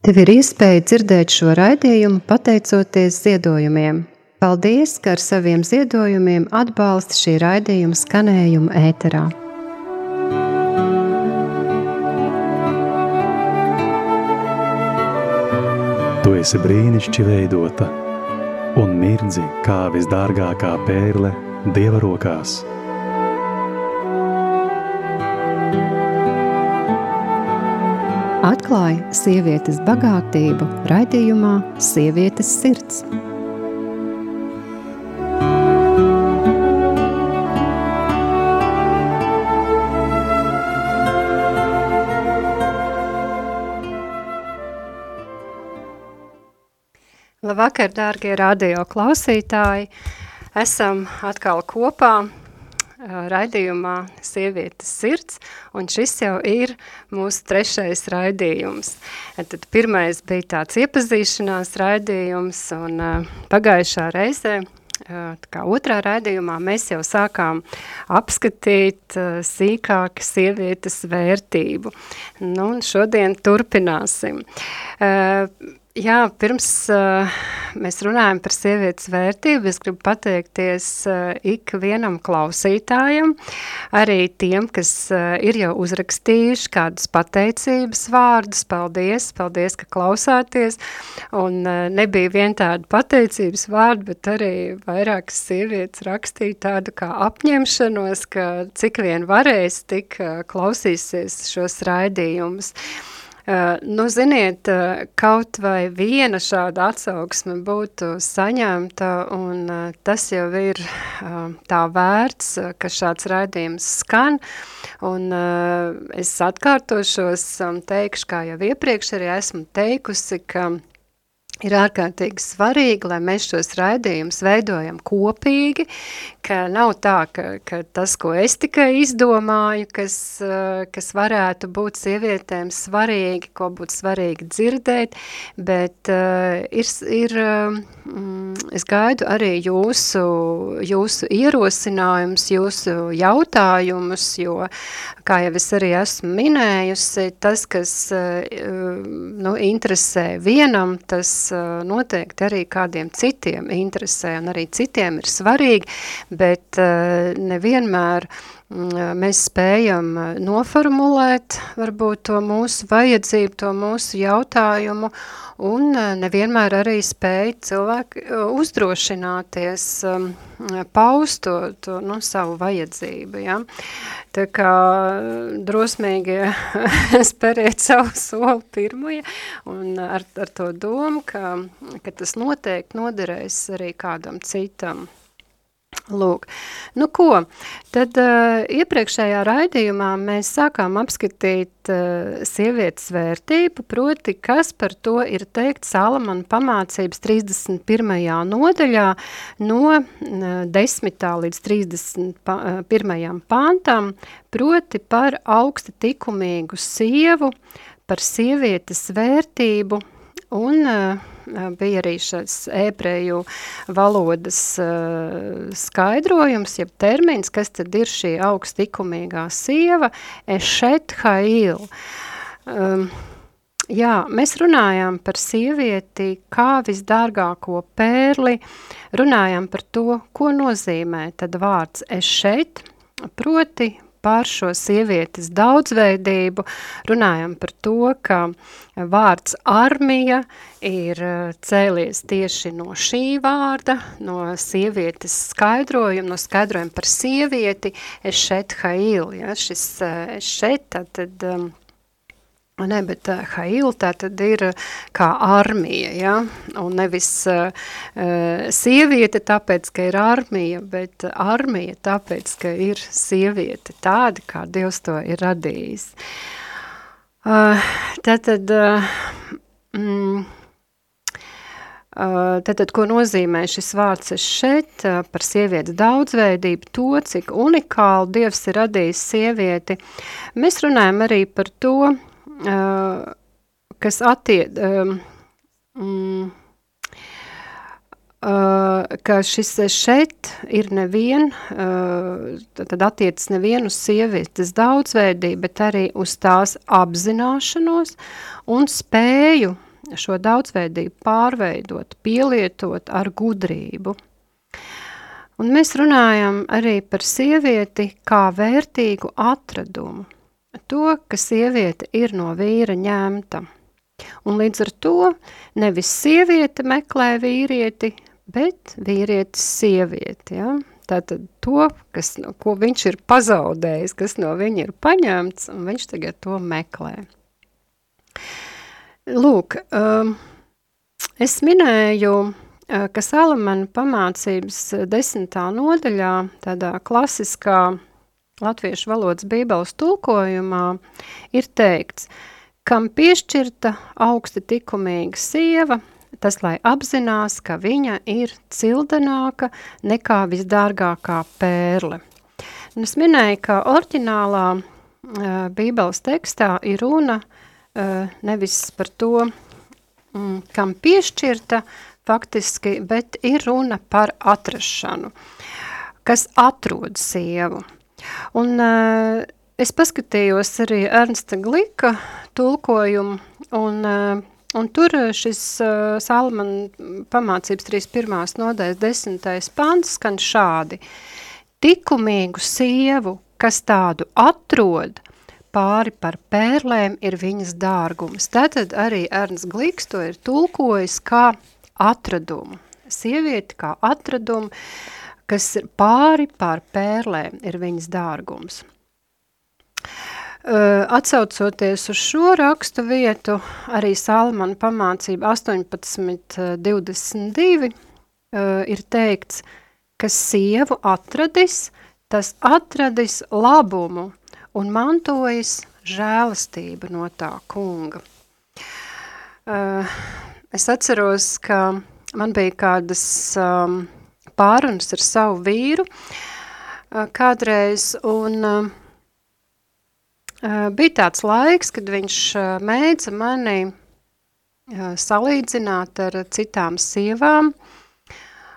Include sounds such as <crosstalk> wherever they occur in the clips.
Tev ir iespēja dzirdēt šo raidījumu pateicoties ziedojumiem. Paldies, ka ar saviem ziedojumiem atbalsti šī raidījuma skanējumu ēterā. Tu esi brīnišķīgi veidota un mirdzi kā visdārgākā pērle Dieva rokās. Atklāja sievietes bagātību raidījumā Sievietes sirds. Labvakar, dārgie radio klausītāji! Esam atkal kopā raidījumā Sievietes sirds, un šis jau ir mūsu trešais raidījums. Tad pirmais bija tāds iepazīšanās raidījums, un pagājušā reizē kā otrā raidījumā mēs jau sākām apskatīt sīkāk sievietes vērtību. Nu, un šodien turpināsim. Jā, pirms uh, mēs runājam par sievietes vērtību, es gribu pateikties uh, ik vienam klausītājam, arī tiem, kas uh, ir jau uzrakstījuši kādus pateicības vārdus. Paldies, paldies, ka klausāties. Un uh, nebija vien tāda pateicības vārda, bet arī vairākas sievietes rakstīja tādu kā apņemšanos, ka cik vien varēs, tik uh, klausīsies šos raidījumus. Uh, nu, ziniet, uh, kaut vai viena šāda atsauksme būtu saņemta, un uh, tas jau ir tā vērts, ka šāds raidījums skan, un es atkārtošos, teikšu, kā jau iepriekš arī esmu teikusi, ka ir ārkārtīgi svarīgi, lai mēs šos raidījumus veidojam kopīgi, ka nav tā, ka, ka tas, ko es tikai izdomāju, kas, eh, kas varētu būt sievietēm svarīgi, ko būtu svarīgi dzirdēt, bet uh, ir, ir um, es gaidu arī jūsu, jūsu ierosinājums, jūsu jautājumus, jo, kā jau es arī esmu minējusi, tas, kas uh, nu, interesē vienam, tas Eh, noteikti arī kādiem citiem interesē un arī citiem ir svarīgi, bet eh, nevienmēr mēs spējam eh, noformulēt varbūt to mūsu vajadzību, to mūsu jautājumu un nevienmēr arī spēj cilvēki uzdrošināties paust to, to nu, savu vajadzību. Ja? Tā kā drosmīgi <laughs> speriet savu soli pirmoja un ar, ar to domu, ka, ka tas noteikti noderēs arī kādam citam. Lūk, nu ko, tad uh, iepriekšējā raidījumā mēs sākām apskatīt uh, sievietes vērtību, proti, kas par to ir teikt Salamana pamācības 31. nodaļā no uh, 10. līdz 31. pāntam, proti par augsti tikumīgu sievu, par sievietes vērtību un uh, bija arī šis ebreju valodas uh, skaidrojums, jeb termins, kas tad ir šī augstikumīgā sieva, ešet hail. Um, Jā, mēs runājām par sievieti kā visdārgāko pērli, runājām par to, ko nozīmē tad vārds es šeit, proti par šo sievietes daudzveidību, runājam par to, ka vārds armija ir eh, cēlies tieši no šī vārda, no sievietes skaidrojuma, no skaidrojuma par sievieti, ešet hail, ja, šis ešet, eh, tad Ne, bet uh, Hail tā tad ir uh, kā armija, ja? un nevis uh, sieviete tāpēc, ka ir armija, bet armija tāpēc, ka ir sieviete tāda, kā Dievs to ir radījis. Uh, tātad, uh, mm, Tātad, ko nozīmē šis vārds šeit par sievietes daudzveidību, to, cik unikāli Dievs ir radījis sievieti. Mēs runājam arī par to, kas attiec, mm, ka šis šeit ir nevien, tad attiecas nevien uz sievietes daudzveidību, bet arī uz tās apzināšanos un spēju šo daudzveidību pārveidot, pielietot ar gudrību. Un mēs runājam arī par sievieti kā vērtīgu atradumu. To, ka sieviete ir no vīra ņemta. Un līdz ar to nevis sieviete meklē vīrieti, bet vīrietis sievieti. Ja? Tātad to, kas, ko viņš ir pazaudējis, kas no viņa ir paņemts, un viņš tagad to meklē. Lūk, um, es minēju, uh, ka Salamana pamācības desmitā nodaļā, tādā klasiskā latviešu valodas bībeles tulkojumā, ir teikts, kam piešķirta augsti tikumīga sieva, tas, lai apzinās, ka viņa ir cildenāka nekā visdārgākā pērle. Un es minēju, ka oriģinālā uh, bībeles tekstā ir runa uh, nevis par to, mm, kam piešķirta faktiski, bet ir runa par atrašanu, kas atrod sievu. Un uh, es paskatījos arī Ernsta Glika tulkojumu, un uh, Un tur šis uh, Salmana pamācības 31. nodaļas 10. pants skan šādi. Tikumīgu sievu, kas tādu atrod, pāri par pērlēm ir viņas dārgums. Tātad arī Ernsts Gliks to ir tulkojis kā atradumu. Sievieti kā atradumu, kas pāri par pērlēm ir viņas dārgums. Atsaucoties uz šo rakstu vietu, arī Salmana pamācība 18.22 ir teikts, ka sievu atradis, tas atradis labumu un mantojis žēlastību no tā kunga. Es atceros, ka man bija kādas pārunas ar savu vīru kādreiz, un Bija tāds laiks, kad viņš mēdza mani salīdzināt ar citām sievām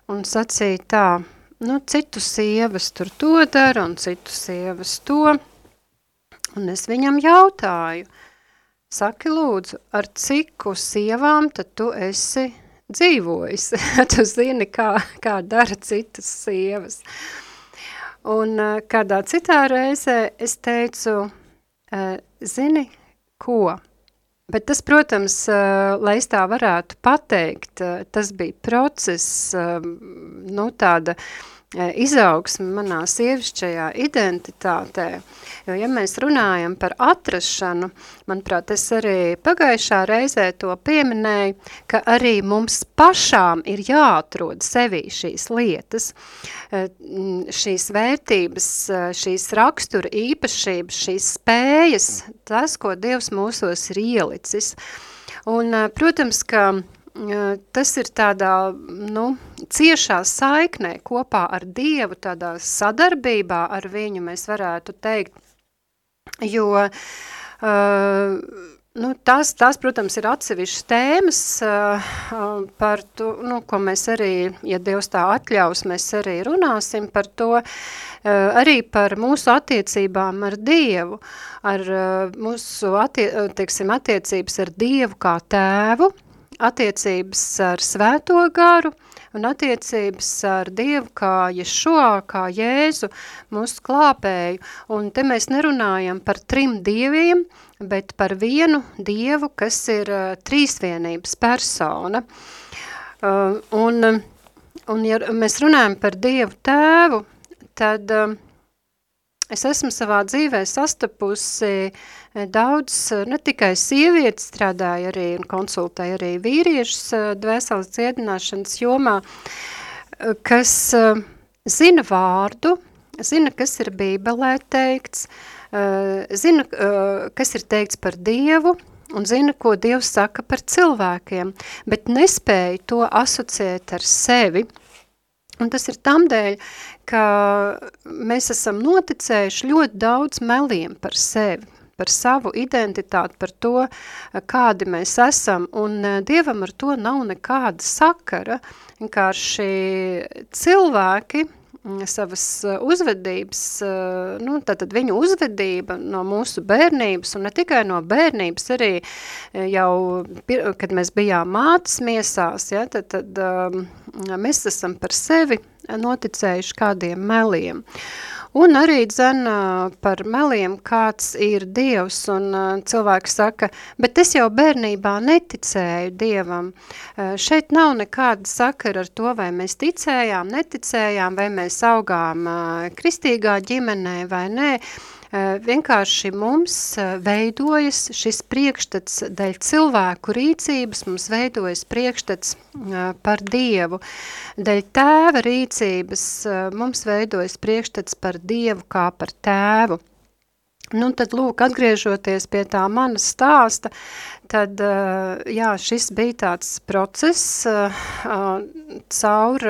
un sacīja tā, nu, citu sievas tur to dara un citu sievas to. Un es viņam jautāju, saki lūdzu, ar ciku sievām tad tu esi dzīvojis? <laughs> tu zini, kā, kā dara citas sievas. Un kādā citā reizē es teicu, Uh, zini, ko? Bet tas, protams, uh, lai es tā varētu pateikt, uh, tas bija process, nu tāda izaugsme manā sievišķajā identitātē. Jo, ja mēs runājam par atrašanu, manuprāt, es arī pagājušā reizē to pieminēju, ka arī mums pašām ir jāatrod sevī šīs lietas, šīs vērtības, šīs rakstura īpašības, šīs spējas, tas, ko Dievs mūsos ir ielicis. Un, protams, ka tas ir tādā, nu, ciešā saiknē kopā ar Dievu, tādā sadarbībā ar viņu, mēs varētu teikt, jo uh, nu, tas, tas, protams, ir atsevišķas tēmas uh, par to, nu, ko mēs arī, ja Dievs tā atļaus, mēs arī runāsim par to, uh, arī par mūsu attiecībām ar Dievu, ar uh, mūsu attie, teiksim, attiecības ar Dievu kā tēvu, attiecības ar svēto garu un attiecības ar Dievu kā Ješua, kā Jēzu, mūsu klāpēju. Un te mēs nerunājam par trim dieviem, bet par vienu Dievu, kas ir uh, trīsvienības persona. Uh, un, un ja mēs runājam par Dievu tēvu, tad uh, es esmu savā dzīvē sastapusi uh, daudz, ne tikai sievietes strādāja arī un konsultēja arī vīriešus eh, dvēseles dziedināšanas jomā, eh, kas eh, zina vārdu, zina, kas ir bībelē teikts, zina, kas ir teikts par Dievu, un zina, ko Dievs saka par cilvēkiem, bet nespēja to asociēt ar sevi. Un tas ir tamdēļ, ka mēs esam noticējuši ļoti daudz meliem par sevi par savu identitāti, par to, kādi mēs esam, un eh, Dievam ar to nav nekāda sakara. Vienkārši cilvēki savas uzvedības, nu, tātad viņu uzvedība no mūsu bērnības, un ne tikai no bērnības, arī jau, kad mēs bijām mātes miesās, ja, tad, tad mēs esam par sevi noticējuši kādiem meliem. Un arī dzen par meliem, kāds ir Dievs, un cilvēki saka, bet es jau bērnībā neticēju Dievam. Šeit nav nekāda sakara ar to, vai mēs ticējām, neticējām, vai mēs augām kristīgā ģimenē vai nē. Eh, vienkārši mums eh, veidojas šis priekšstats dēļ cilvēku rīcības, mums veidojas priekšstats eh, par Dievu. Dēļ tēva rīcības mums veidojas priekšstats par Dievu kā par tēvu. Nu, tad, lūk, atgriežoties pie tā mana stāsta, tad, jā, šis bija tāds process caur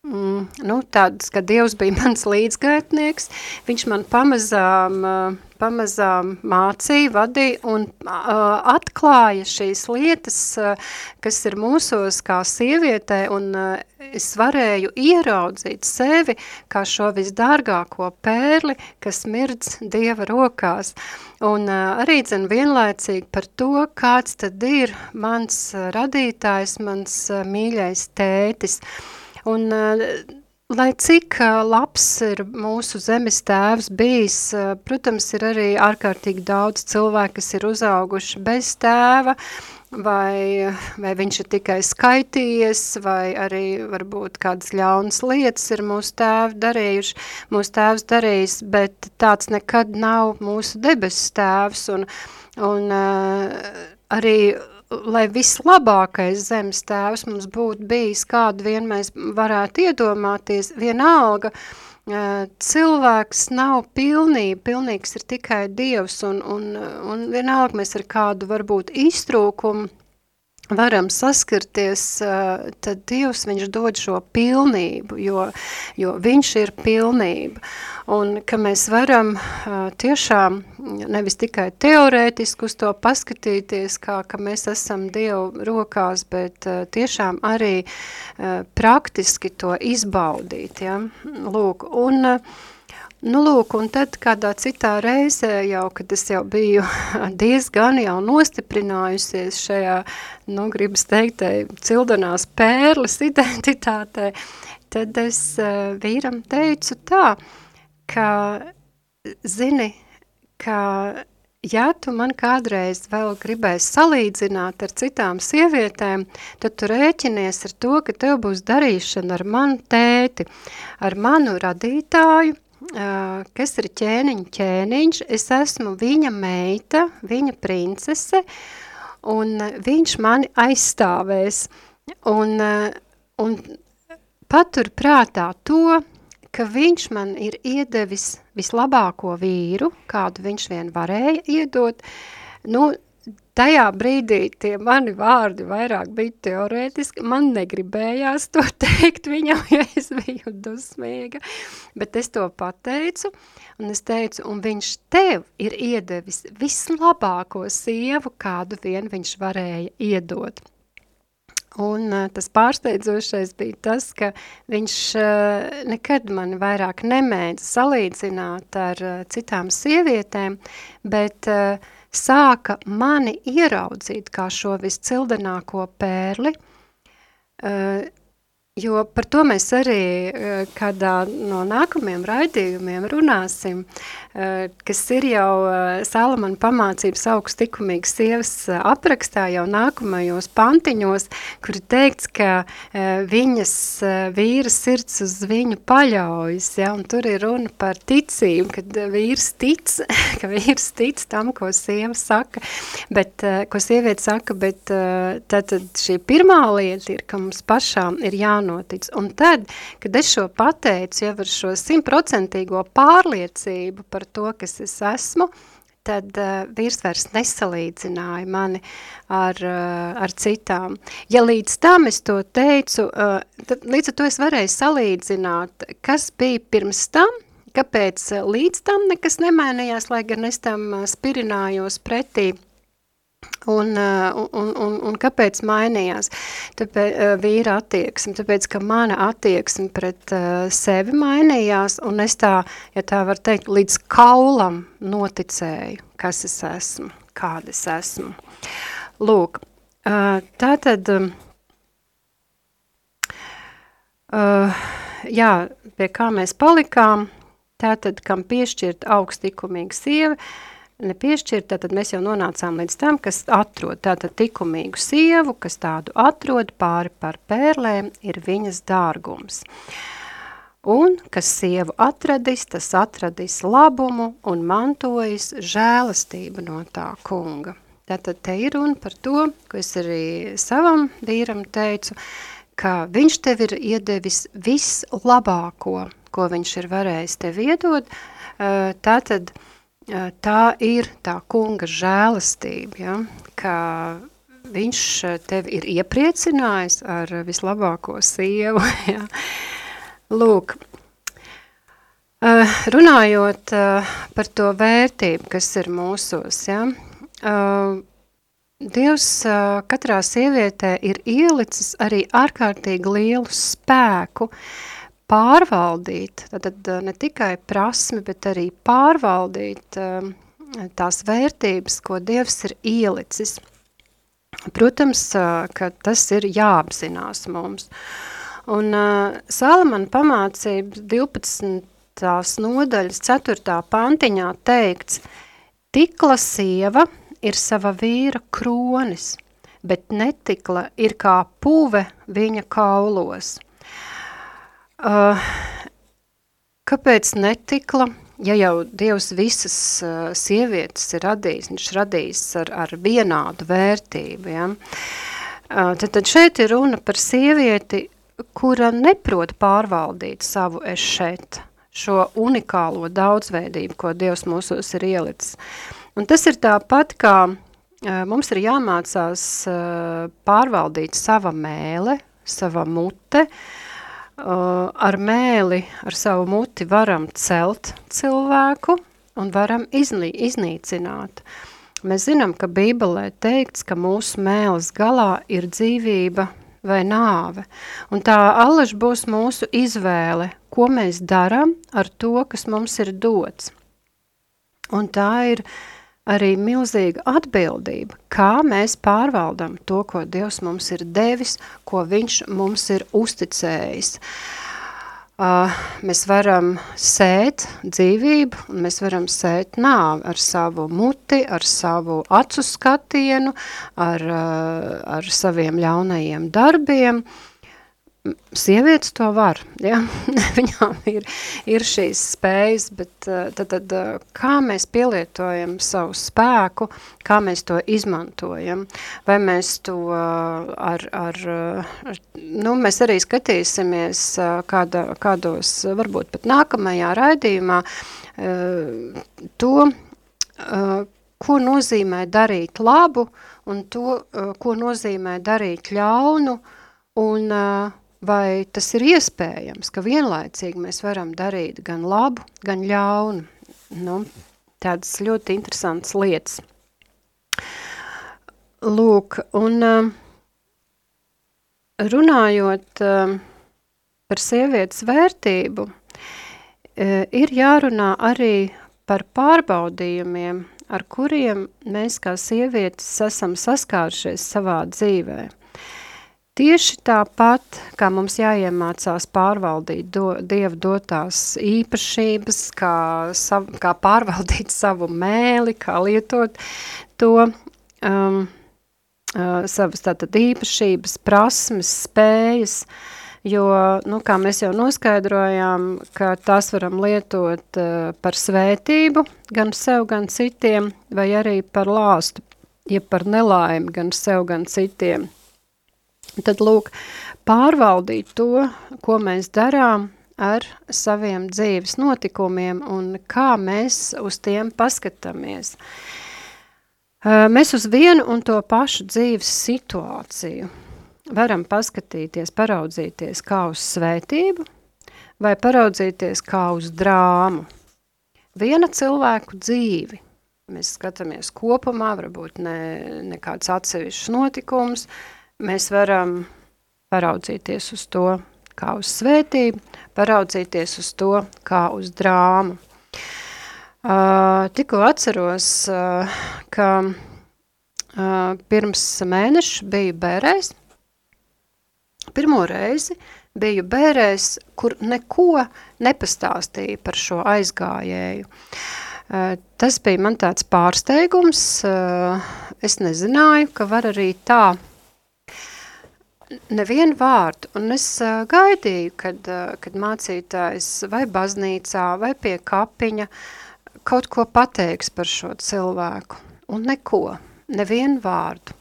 Mm, nu, tāds, ka Dievs bija <laughs> mans līdzgaitnieks, viņš man pamazām, uh, pamazām mācīja, vadīja un uh, atklāja šīs lietas, uh, kas ir mūsos kā sievietē, un es varēju ieraudzīt sevi kā šo visdārgāko pērli, kas mirdz Dieva rokās. Un arī dzen vienlaicīgi par to, kāds tad ir mans radītājs, mans mīļais tētis. Un, eh, lai cik eh, labs ir mūsu zemes tēvs bijis, eh, protams, ir arī ārkārtīgi daudz cilvēku, kas ir uzauguši bez tēva, vai, vai viņš ir tikai skaitījies, vai arī varbūt kādas ļaunas lietas ir mūsu tēvi darījuši, mūsu tēvs darījis, bet tāds nekad nav mūsu debesu tēvs, un, un arī lai vislabākais zemes tēvs mums būtu bijis, kādu vien mēs varētu iedomāties, vienalga, cilvēks nav pilnība, pilnīgs ir tikai Dievs, un, un, un vienalga mēs ar kādu varbūt iztrūkumu varam saskarties, tad Dievs viņš dod šo pilnību, jo, jo viņš ir pilnība. Un ka mēs varam tiešām nevis tikai teorētiski uz to paskatīties, kā ka mēs esam Dievu rokās, bet tiešām arī praktiski to izbaudīt. Ja? Lūk, un Nu, lūk, un tad kādā citā reizē jau, kad es jau biju <laughs> diezgan jau nostiprinājusies šajā, nu, gribas teikt, cildanās pērles <laughs> identitātē, tad es uh, vīram teicu tā, ka, zini, ka ja tu man kādreiz vēl gribēsi salīdzināt ar citām sievietēm, tad tu rēķinies ar to, ka tev būs darīšana ar manu tēti, ar manu radītāju, kas ir ķēniņa ķēniņš, es esmu viņa meita, viņa princese, un viņš mani aizstāvēs. Un, un patur prātā to, ka viņš man ir iedevis vislabāko vīru, kādu viņš vien varēja iedot. Nu, tajā brīdī tie mani vārdi vairāk bija teorētiski, man negribējās to <laughs> teikt viņam, ja es biju dusmīga, bet es to pateicu, un es teicu, un viņš tev ir iedevis vislabāko sievu, kādu vien viņš varēja iedot. Un uh, tas pārsteidzošais bija tas, ka viņš uh, nekad mani vairāk nemēdza salīdzināt ar uh, citām sievietēm, bet uh, sāka mani ieraudzīt kā šo viscildenāko pērli, uh, Jo par to mēs arī eh, kādā no nākamajiem raidījumiem runāsim, eh, kas ir jau eh, Salamana pamācības augstikumīgas sievas aprakstā jau nākamajos pantiņos, kur ir teikts, ka viņas vīra sirds uz viņu paļaujas, ja, un tur ir runa par ticību, kad vīrs tic, <laughs> ka vīrs tic tam, ko sieva saka, bet, ko sieviete saka, bet tad šī pirmā lieta ir, ka mums pašām ir jānāk jānotic. Un tad, kad es šo pateicu jau ar šo simtprocentīgo pārliecību par to, kas es esmu, tad uh, vīrs vairs nesalīdzināja mani ar, uh, ar citām. Ja līdz tam es to teicu, uh, tad līdz ar to es varēju salīdzināt, kas bija pirms tam, kāpēc līdz tam nekas nemainījās, lai gan es tam spirinājos pretī, Un, un, un, un kāpēc mainījās tāpēc, vīra attieksme? Tāpēc, ka mana attieksme pret uh, sevi mainījās, un es tā, ja tā var teikt, līdz kaulam noticēju, kas es esmu, kāda es esmu. Lūk, uh, tā tad, uh, jā, pie kā mēs palikām, tā tad, kam piešķirt augstikumīga sieva, uh, nepiešķirt, tad mēs jau nonācām līdz tam, kas atrod tātad tikumīgu sievu, kas tādu atrod pāri par pērlēm, ir viņas dārgums. Un, kas sievu atradis, tas atradis labumu un mantojis žēlastību no tā kunga. Tātad te ir runa par to, ko es arī savam vīram teicu, ka viņš tev ir iedevis vislabāko, ko viņš ir varējis tev iedot, tātad, uh, tā ir tā kunga žēlastība, ja, ka viņš tevi ir iepriecinājis ar vislabāko sievu. <laughs> Ja. Lūk, runājot par to vērtību, kas ir mūsos, ja, Dievs katrā sievietē ir ielicis arī ārkārtīgi lielu spēku, uh, pārvaldīt, tad ne tikai prasmi, bet arī pārvaldīt um, tās vērtības, ko Dievs ir ielicis. Protams, uh, ka tas ir jāapzinās mums. Un Salamana pamācības 12. nodaļas 4. pantiņā teikts, tikla sieva ir sava vīra kronis, bet netikla ir kā puve viņa kaulos – Uh, kāpēc netikla? Ja jau Dievs visas uh, sievietes ir radījis, viņš radījis ar, ar vienādu vērtību, ja? uh, tad, tad šeit ir runa par sievieti, kura neprot pārvaldīt savu ešet, šo unikālo daudzveidību, ko Dievs mūsos ir ielicis. Un tas ir tāpat, kā uh, mums ir jāmācās uh, pārvaldīt sava mēle, sava mute, Uh, ar mēli, ar savu muti varam celt cilvēku un varam iznī, iznīcināt. Mēs zinām, ka Bībelē teikts, ka mūsu mēles galā ir dzīvība vai nāve. Un tā allaž būs mūsu izvēle, ko mēs daram ar to, kas mums ir dots. Un tā ir uh, arī milzīga atbildība, kā mēs pārvaldam to, ko Dievs mums ir devis, ko viņš mums ir uzticējis. Uh, mēs varam sēt dzīvību, un mēs varam sēt nāvi ar savu muti, ar savu acu skatienu, ar, uh, ar saviem ļaunajiem darbiem, uh, sievietes to var, ja? <laughs> viņām ir, ir šīs spējas, bet eh, tad, tad eh, kā mēs pielietojam savu spēku, kā mēs to izmantojam, vai mēs to eh, ar, ar, ar nu, mēs arī skatīsimies kāda, kādos, varbūt pat nākamajā raidījumā, to, ko nozīmē darīt labu un to, ko nozīmē darīt ļaunu, un uh, vai tas ir iespējams, ka vienlaicīgi mēs varam darīt gan labu, gan ļaunu. Nu, tādas ļoti interesantas lietas. Lūk, un um, runājot um, par sievietes vērtību, uh, ir jārunā arī par pārbaudījumiem, ar kuriem mēs kā sievietes esam saskārušies savā dzīvē. Tieši tāpat, kā mums jāiemācās pārvaldīt do, Dievu dotās īpašības, kā, sav, kā pārvaldīt savu mēli, kā lietot to, um, uh, savas tātad īpašības, prasmes, spējas, jo, nu, kā mēs jau noskaidrojām, ka tās varam lietot uh, par svētību gan sev, gan citiem, vai arī par lāstu, ja par nelaimi gan sev, gan citiem. Tad lūk, pārvaldīt to, ko mēs darām ar saviem dzīves notikumiem un kā mēs uz tiem paskatāmies. Mēs uz vienu un to pašu dzīves situāciju varam paskatīties, paraudzīties kā uz svētību vai paraudzīties kā uz drāmu. Viena cilvēku dzīvi mēs skatāmies kopumā, varbūt ne, ne kāds atsevišķs notikums, mēs varam paraudzīties uz to kā uz svētību, paraudzīties uz to kā uz drāmu. Uh, tikko atceros, uh, ka uh, pirms mēneša biju bērēs, pirmo reizi biju bērēs, kur neko nepastāstīja par šo aizgājēju. Tas bija man tāds pārsteigums, es nezināju, ka var arī tā nevienu vārdu, un es uh, gaidīju, kad, uh, kad mācītājs vai baznīcā, vai pie kapiņa kaut ko pateiks par šo cilvēku, un neko, nevienu vārdu.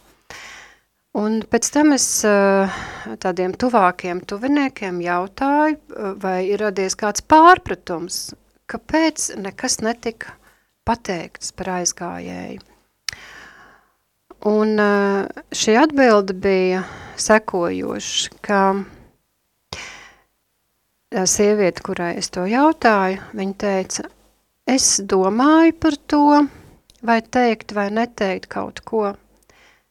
Un pēc tam es uh, tādiem tuvākiem tuviniekiem jautāju, vai ir radies kāds pārpratums, kāpēc nekas netika pateikts par aizgājēju. Un uh, šī atbilde bija sekojoši, ka sieviete, kurai es to jautāju, viņa teica, es domāju par to, vai teikt vai neteikt kaut ko,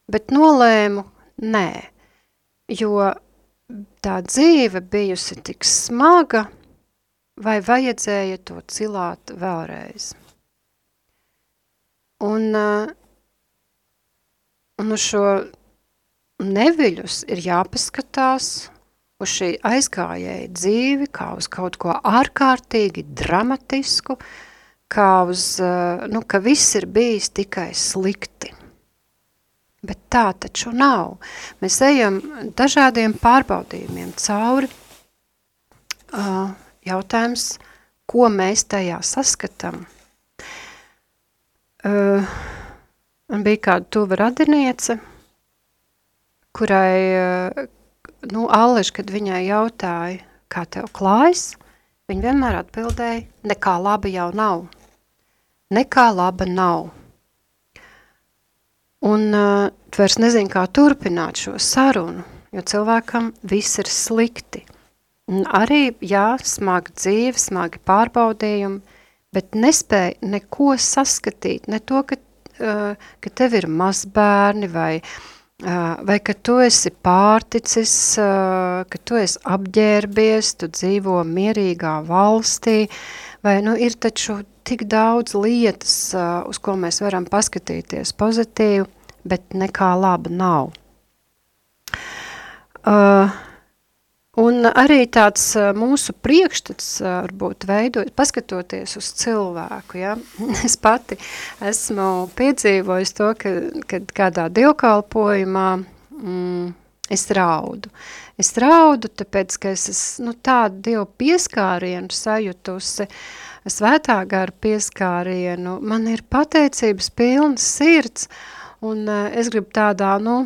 bet nolēmu nē, jo tā dzīve bijusi tik smaga, vai vajadzēja to cilāt vēlreiz. Un, un uz šo neviļus ir jāpaskatās uz šī aizgājēja dzīvi, kā uz kaut ko ārkārtīgi dramatisku, kā uz, eh, nu, ka viss ir bijis tikai slikti. Bet tā taču nav. Mēs ejam dažādiem pārbaudījumiem cauri. Uh, jautājums, ko mēs tajā saskatām? Uh, bija kāda tuva radiniece, kurai, eh, nu, Allež, kad viņai jautāja, kā tev klājas, viņa vienmēr atbildēja, nekā laba jau nav. Nekā laba nav. Un uh, vairs nezini, kā turpināt šo sarunu, jo cilvēkam viss ir slikti. Un arī, jā, smagi dzīve, smagi pārbaudījumi, bet nespēja neko saskatīt, ne to, ka, ka tev ir mazbērni vai uh, vai ka tu esi pārticis, ka tu esi apģērbies, tu dzīvo mierīgā valstī, vai nu ir taču tik daudz lietas, uz ko mēs varam paskatīties pozitīvi, bet nekā laba nav. Uh, Un arī tāds mūsu priekšstats varbūt veidot, paskatoties uz cilvēku, ja? <laughs> es pati esmu piedzīvojis to, ka, kad kādā dievkalpojumā mm, es raudu. Es raudu, tāpēc, ka es esmu nu, tādu dievu pieskārienu sajutusi, svētā gara pieskārienu, man ir pateicības pilns sirds, un es gribu tādā, nu,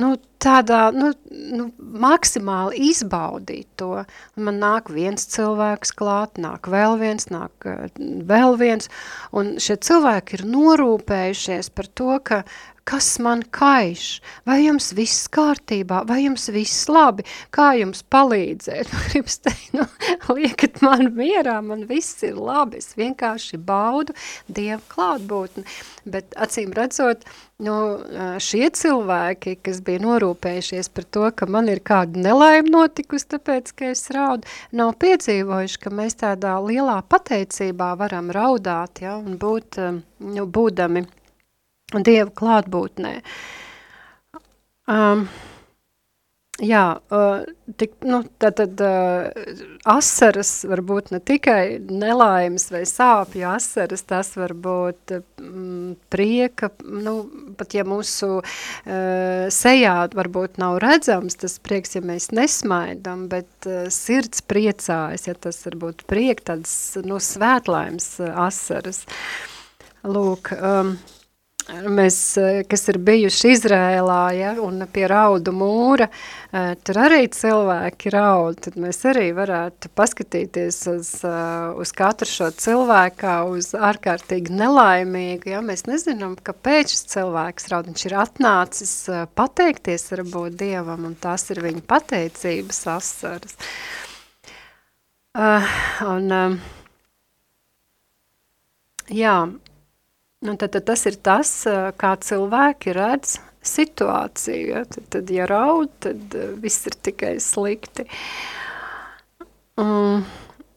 nu, tādā, nu, nu, maksimāli izbaudīt to. Man nāk viens cilvēks klāt, nāk vēl viens, nāk uh, vēl viens, un šie cilvēki ir norūpējušies par to, ka kas man kaiš, vai jums viss kārtībā, vai jums viss labi, kā jums palīdzēt, <laughs> gribas teikt, nu, liekat man mierā, man viss ir labi, es vienkārši baudu Dievu klātbūtni, bet acīm redzot, nu, šie cilvēki, kas bija norūpējušies par to, ka man ir kāda nelaima notikusi, tāpēc, ka es raudu, nav piedzīvojuši, ka mēs tādā lielā pateicībā varam raudāt, ja, un būt, nu, būdami Dieva klātbūtnē. Um, jā, uh, tik, nu, tad, tad uh, asaras var būt ne tikai nelaimes vai sāpju asaras, tas var būt mm, prieka, nu, pat ja mūsu uh, sejā varbūt nav redzams tas prieks, ja mēs nesmaidam, bet uh, sirds priecājas, ja tas var būt priek, tāds, nu, svētlaimes uh, asaras. Lūk, um, mēs, eh, kas ir bijuši Izrēlā, ja, un pie raudu mūra, eh, tur arī cilvēki raud, tad mēs arī varētu paskatīties uz, eh, uz katru šo cilvēku, kā uz ārkārtīgi nelaimīgu, ja, mēs nezinām, kāpēc šis cilvēks raud, viņš ir atnācis pateikties varbūt Dievam, un tās ir viņa pateicības asaras. Uh, un, uh, Jā, nu tad, tad tas ir tas, kā cilvēki redz situāciju. Ja? Tad, tad, ja raud, tad viss ir tikai slikti. Um,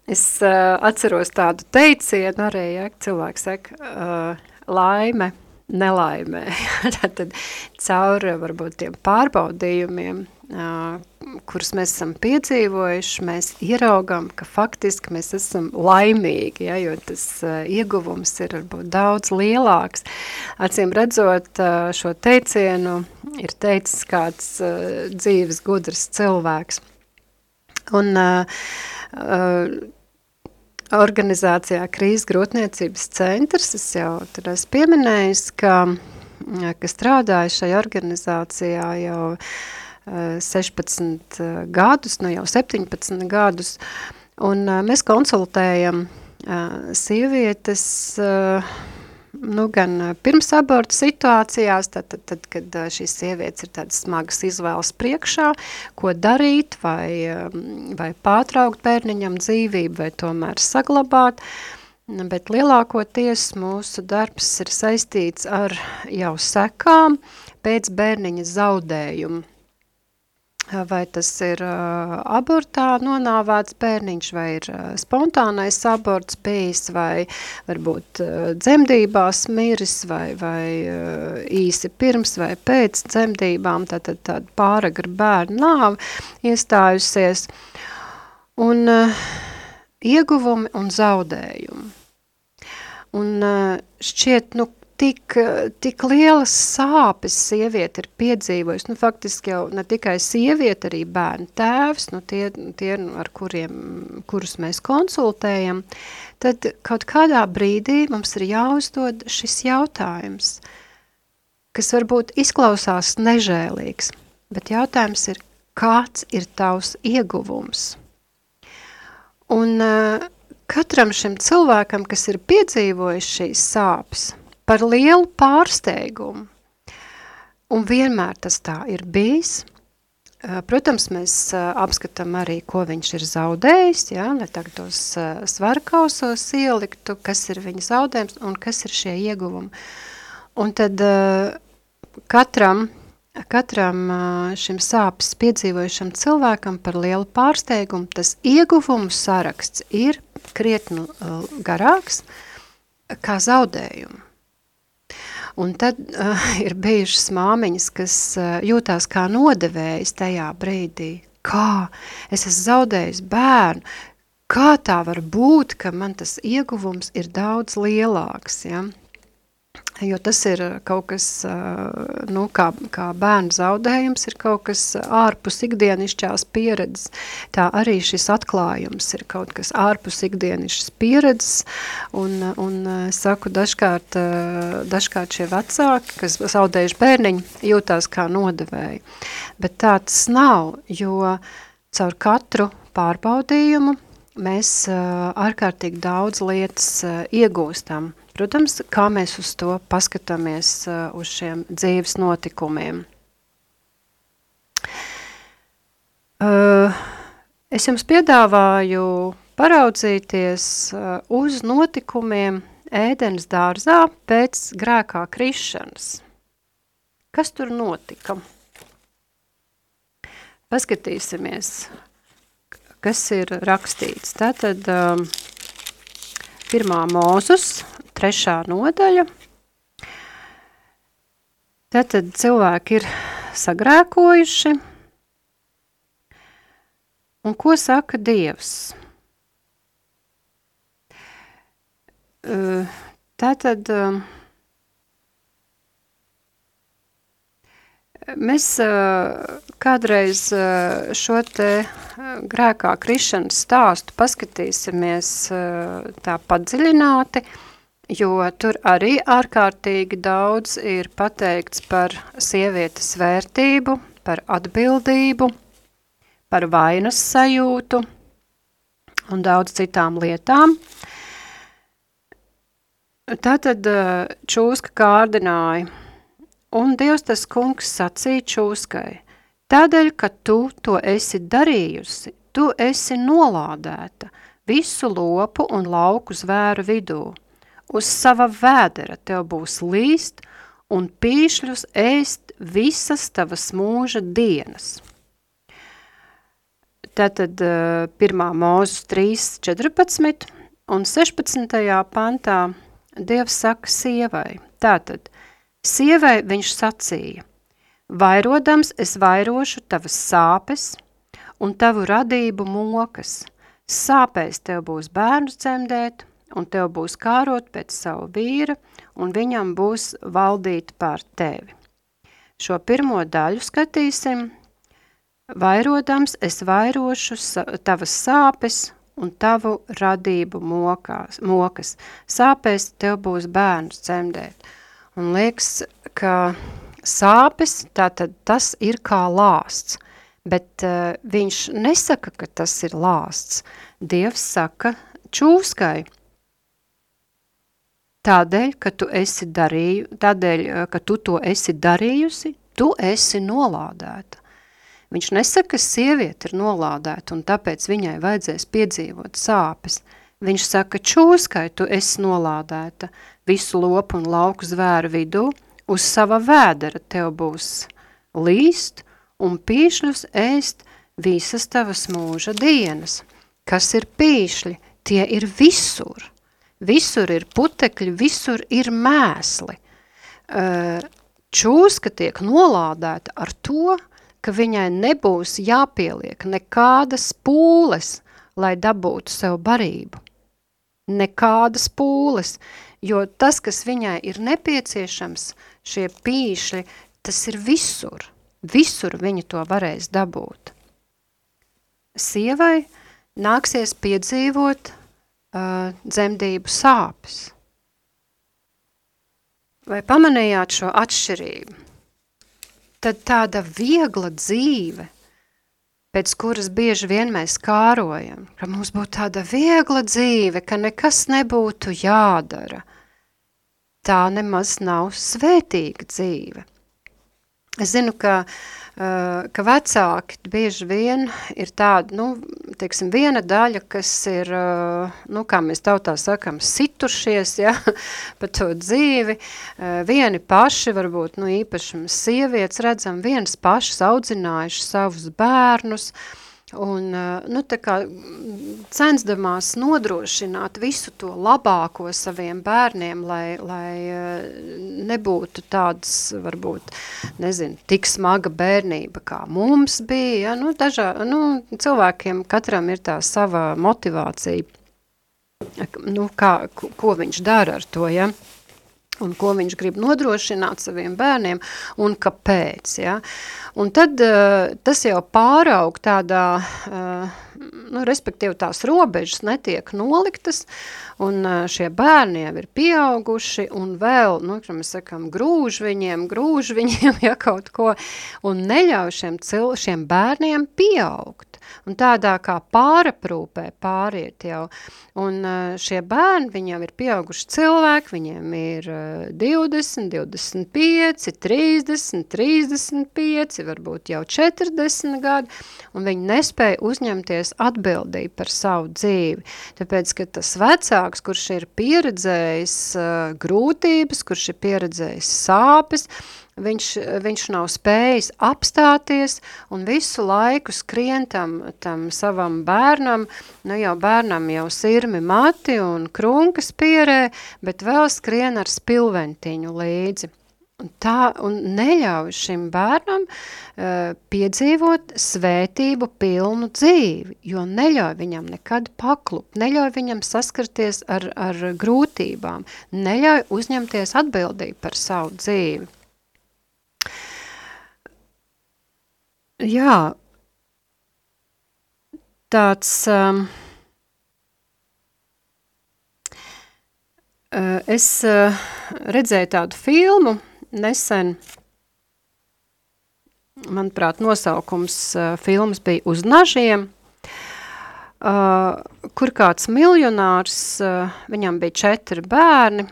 es uh, atceros tādu teicienu arī, ja cilvēks saka, uh, laime nelaimē. <laughs> tad caur varbūt tiem pārbaudījumiem, kurus mēs esam piedzīvojuši, mēs ieraugam, ka faktiski mēs esam laimīgi, ja, jo tas ieguvums ir varbūt daudz lielāks. Acīm redzot šo teicienu, ir teicis kāds dzīves gudrs cilvēks. Un uh, organizācijā Krīzes grūtniecības centrs, es jau tur esmu pieminējis, ka, ka strādāju šajā organizācijā jau 16 gadus, nu jau 17 gadus, un mēs konsultējam sievietes, nu, gan pirms abortu situācijās, tad, tad, tad, kad šīs sievietes ir tādas smagas izvēles priekšā, ko darīt, vai, vai pārtraukt bērniņam dzīvību, vai tomēr saglabāt, bet lielākoties mūsu darbs ir saistīts ar jau sekām pēc bērniņa zaudējumu vai tas ir uh, abortā nonāvēts bērniņš, vai ir uh, spontānais aborts bijis, vai varbūt uh, dzemdībās miris, vai, vai uh, īsi pirms vai pēc dzemdībām, tātad tāda pāragra bērna nāva iestājusies, un uh, ieguvumi un zaudējumi. Un uh, šķiet, nu, tik, tik lielas sāpes sieviete ir piedzīvojusi, nu faktiski jau ne tikai sieviete, arī bērnu tēvs, nu tie, tie ar kuriem, kurus mēs konsultējam, tad kaut kādā brīdī mums ir jāuzdod šis jautājums, kas varbūt izklausās nežēlīgs, bet jautājums ir, kāds ir tavs ieguvums? Un uh, katram šim cilvēkam, kas ir piedzīvojis šīs sāpes, par lielu pārsteigumu. Un vienmēr tas tā ir bijis. Protams, mēs apskatām arī, ko viņš ir zaudējis, ja, lai tagad tos svarkausos ieliktu, kas ir viņa zaudējums un kas ir šie ieguvumi. Un tad katram, katram šim sāpes piedzīvojušam cilvēkam par lielu pārsteigumu tas ieguvumu saraksts ir krietni garāks kā zaudējumu. Un tad uh, ir bijušas māmiņas, kas uh, jūtās kā nodevējas tajā brīdī. Kā? Es esmu zaudējis bērnu. Kā tā var būt, ka man tas ieguvums ir daudz lielāks? Ja? Jo tas ir uh, kaut kas, uh, nu, kā, kā bērnu zaudējums, ir kaut kas ārpus ikdienišķās pieredzes. Tā arī šis atklājums ir kaut kas ārpus ikdienišķas pieredzes, un, un uh, saku, dažkārt, dažkārt šie vecāki, kas zaudējuši bērniņu, jūtās kā nodevēji. Bet tā tas nav, jo caur katru pārbaudījumu mēs ārkārtīgi daudz lietas iegūstam, Protams, kā mēs uz to paskatāmies uh, uz šiem dzīves notikumiem. Uh, es jums piedāvāju paraudzīties uh, uz notikumiem ēdens dārzā pēc grēkā krišanas. Kas tur notika? Paskatīsimies, kas ir rakstīts. Tātad um, pirmā mūzus, trešā nodaļa. Tātad cilvēki ir sagrēkojuši. Un ko saka Dievs? Tātad mēs kādreiz šo te grēkā krišanas stāstu paskatīsimies tā padziļināti, jo tur arī ārkārtīgi daudz ir pateikts par sievietes vērtību, par atbildību, par vainas sajūtu un daudz citām lietām. Tātad eh, čūska kārdināja, un Dievs tas kungs sacīja čūskai, tādēļ, ka tu to esi darījusi, tu esi nolādēta visu lopu un lauku zvēru vidū uz sava vēdera tev būs līst un pīšļus ēst visas tavas mūža dienas. Tātad 1. mūzes 3, 14 un 16. pantā Dievs saka sievai, tātad, sievai viņš sacīja, vairodams es vairošu tavas sāpes un tavu radību mokas, sāpēs tev būs bērnus cemdēt, un tev būs kārot pēc savu vīra, un viņam būs valdīt pār tevi. Šo pirmo daļu skatīsim, vairodams es vairošu tavas sāpes un tavu radību mokās, mokas. Sāpēs tev būs bērns cemdēt. Un liekas, ka sāpes, tātad tas ir kā lāsts, bet uh, viņš nesaka, ka tas ir lāsts. Dievs saka čūskai. Tādēļ, ka tu esi darīju, tādēļ, ka tu to esi darījusi, tu esi nolādēta. Viņš nesaka, ka sieviete ir nolādēta un tāpēc viņai vajadzēs piedzīvot sāpes. Viņš saka, čūskai tu esi nolādēta, visu lopu un lauku zvēru vidū, uz sava vēdera tev būs līst un pīšļus ēst visas tavas mūža dienas. Kas ir pīšļi? Tie ir visur. Visur ir putekļi, visur ir mēsli. Čūska tiek nolādēta ar to, ka viņai nebūs jāpieliek nekādas pūles, lai dabūtu sev barību. Nekādas pūles, jo tas, kas viņai ir nepieciešams, šie pīšļi, tas ir visur. Visur viņa to varēs dabūt. Sievai nāksies piedzīvot uh, dzemdību sāpes. Vai pamanījāt šo atšķirību? tad tāda viegla dzīve, pēc kuras bieži vien mēs kārojam, ka mums būtu tāda viegla dzīve, ka nekas nebūtu jādara, tā nemaz nav svētīga dzīve. Es zinu, ka Eh, ka vecāki bieži vien ir tāda, nu, teiksim, viena daļa, kas ir, eh, nu, kā mēs tautā sakam, situšies, ja, <laughs> pa to dzīvi, eh, vieni paši, varbūt, nu, īpaši sievietes redzam, vienas pašas audzinājuši savus bērnus, uh, Un, eh, nu, kā censdamās nodrošināt visu to labāko saviem bērniem, lai, lai eh, nebūtu tādas, varbūt, nezinu, tik smaga bērnība, kā mums bija, ja? nu, dažā, nu, cilvēkiem katram ir tā sava motivācija, nu, kā, ko viņš dara ar to, ja? Un ko viņš grib nodrošināt saviem bērniem un kāpēc. Ja? Un tad uh, tas jau pāraug tādā, uh, nu, respektīvi tās robežas netiek noliktas, un šie bērni jau ir pieauguši un vēl, nu, kā mēs sakam, grūž viņiem, grūž viņiem, <laughs> ja kaut ko, un neļauj šiem, cil, šiem bērniem pieaugt un tādā kā pāraprūpē pāriet jau. Un šie bērni, viņi jau ir pieauguši cilvēki, viņiem ir 20, 25, 30, 35, varbūt jau 40 gadi, un viņi nespēja uzņemties atbildību par savu dzīvi. Tāpēc, ka tas vecāks, kurš ir pieredzējis grūtības, kurš ir pieredzējis sāpes, viņš, viņš nav spējis apstāties un visu laiku skrien tam, tam savam bērnam, nu jau bērnam jau sirmi mati un krunkas pierē, bet vēl skrien ar spilventiņu līdzi. Tā un neļauj šim bērnam uh, piedzīvot svētību pilnu dzīvi, jo neļauj viņam nekad paklupt, neļauj viņam saskarties ar, ar grūtībām, neļauj uzņemties atbildību par savu dzīvi. Jā, tāds um, uh, es uh, redzēju tādu filmu nesen, manuprāt, nosaukums uh, filmas bija Uz nažiem, uh, kur kāds miljonārs, uh, viņam bija četri bērni,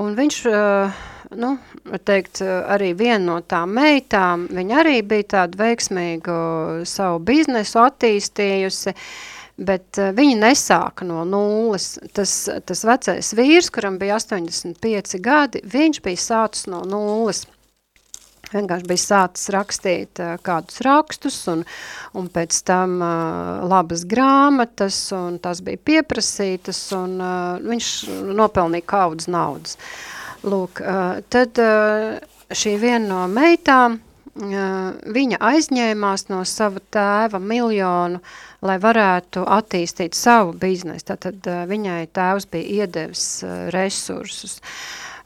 un viņš uh, nu, teikt, arī viena no tām meitām, viņa arī bija tādu veiksmīgu savu biznesu attīstījusi, bet uh, viņi nesāka no nulles. Tas, tas vecais vīrs, kuram bija 85 gadi, viņš bija sācis no nulles. Vienkārši bija sācis rakstīt uh, kādus rakstus un, un pēc tam uh, labas grāmatas un tas bija pieprasītas un uh, viņš nopelnīja kaudzes naudas. Lūk, uh, tad uh, šī viena no meitām, viņa aizņēmās no sava tēva miljonu, lai varētu attīstīt savu biznesu. Tātad viņai tēvs bija iedevis resursus.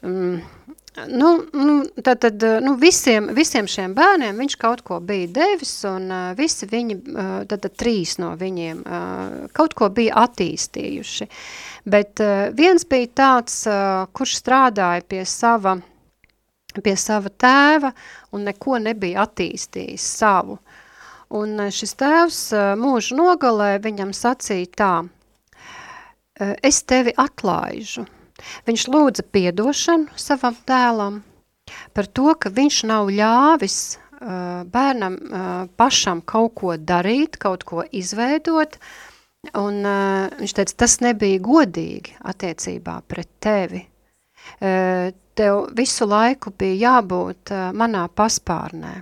Mm. Nu, nu, tātad, nu, visiem, visiem šiem bērniem viņš kaut ko bija devis, un uh, visi viņi, uh, tātad trīs no viņiem, uh, kaut ko bija attīstījuši. Bet uh, viens bija tāds, uh, kurš strādāja pie sava uh, pie sava tēva un neko nebija attīstījis savu. Un eh, šis tēvs eh, mūža nogalē viņam sacīja tā, eh, es tevi atlaižu. Viņš lūdza piedošanu savam tēlam par to, ka viņš nav ļāvis bērnam pašam kaut ko darīt, kaut ko izveidot, un viņš teica, tas nebija godīgi attiecībā pret tevi tev visu laiku bija jābūt uh, manā paspārnē.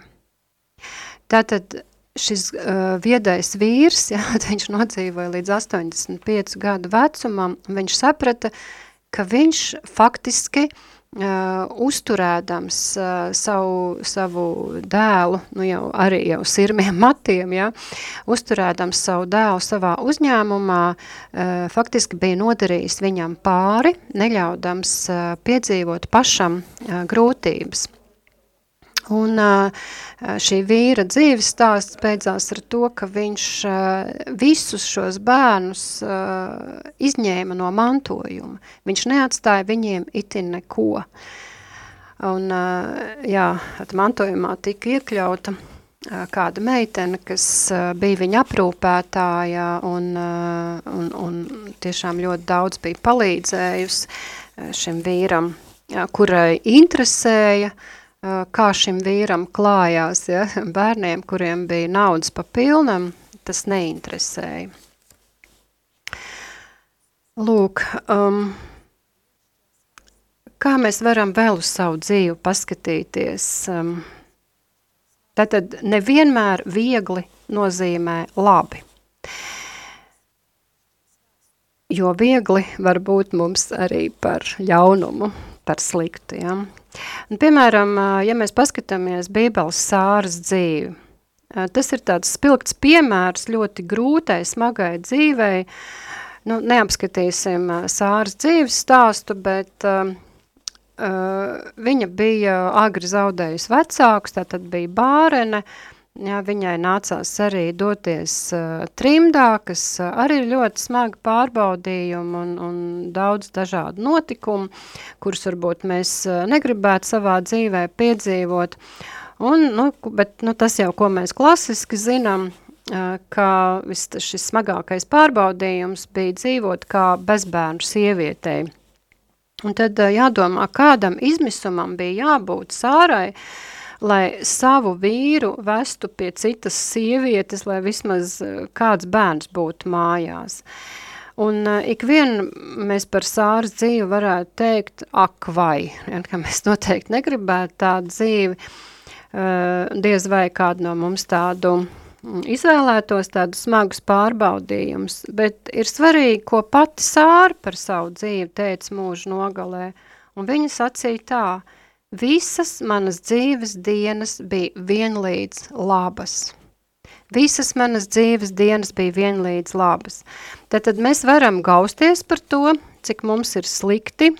Tātad šis uh, viedais vīrs, <laughs> jā, viņš nodzīvoja līdz 85 gadu vecumam, viņš saprata, ka viņš faktiski uh, Uh, uzturēdams uh, savu, savu dēlu, nu jau arī jau sirmiem <laughs> matiem, ja, uzturēdams savu dēlu savā uzņēmumā, uh, faktiski bija nodarījis viņam pāri, neļaudams piedzīvot pašam grūtības. Un šī vīra dzīves stāsts beidzās ar to, ka viņš visus šos bērnus izņēma no mantojuma. Viņš neatstāja viņiem itin neko. Un, jā, mantojumā tika iekļauta kāda meitene, kas bija viņa aprūpētāja un, un, un tiešām ļoti daudz bija palīdzējusi šim vīram, kurai interesēja uh, kā šim vīram klājās, ja? <laughs> bērniem, kuriem bija naudas pa pilnam, tas neinteresēja. Lūk, um, kā mēs varam vēl uz savu dzīvi paskatīties? Um, tātad nevienmēr viegli nozīmē labi. Jo viegli var būt mums arī par ļaunumu, par sliktu. Ja? Un, piemēram, ja mēs paskatāmies Bībeles sāras dzīvi, tas ir tāds spilgts piemērs ļoti grūtai, smagai dzīvei. Nu, neapskatīsim sāras dzīves stāstu, bet uh, viņa bija agri zaudējusi vecākus, tātad bija bārene, uh, Jā, viņai nācās arī doties uh, trimdā, kas uh, arī ir ļoti smagi pārbaudījumi un, un daudz dažādu notikumu, kurus varbūt mēs uh, negribētu savā dzīvē piedzīvot. Un, nu, bet nu, tas jau, ko mēs klasiski zinām, uh, ka vis, šis smagākais pārbaudījums bija dzīvot kā bezbērnu sievietei. Un tad uh, jādomā, kādam izmisumam bija jābūt sārai, uh, lai savu vīru vestu pie citas sievietes, lai vismaz eh, kāds bērns būtu mājās. Un uh, ikvien mēs par sāras dzīvi varētu teikt, ak vai, ja, ka mēs noteikti negribētu tādu dzīvi, uh, diez vai kādu no mums tādu mm, izvēlētos tādus smagus pārbaudījumus, bet ir svarīgi, ko pati sāra par savu dzīvi teica mūžu nogalē, un viņa sacīja tā, Visas manas dzīves dienas bija vienlīdz labas. Visas manas dzīves dienas bija vienlīdz labas. Tad, tad mēs varam gausties par to, cik mums ir slikti,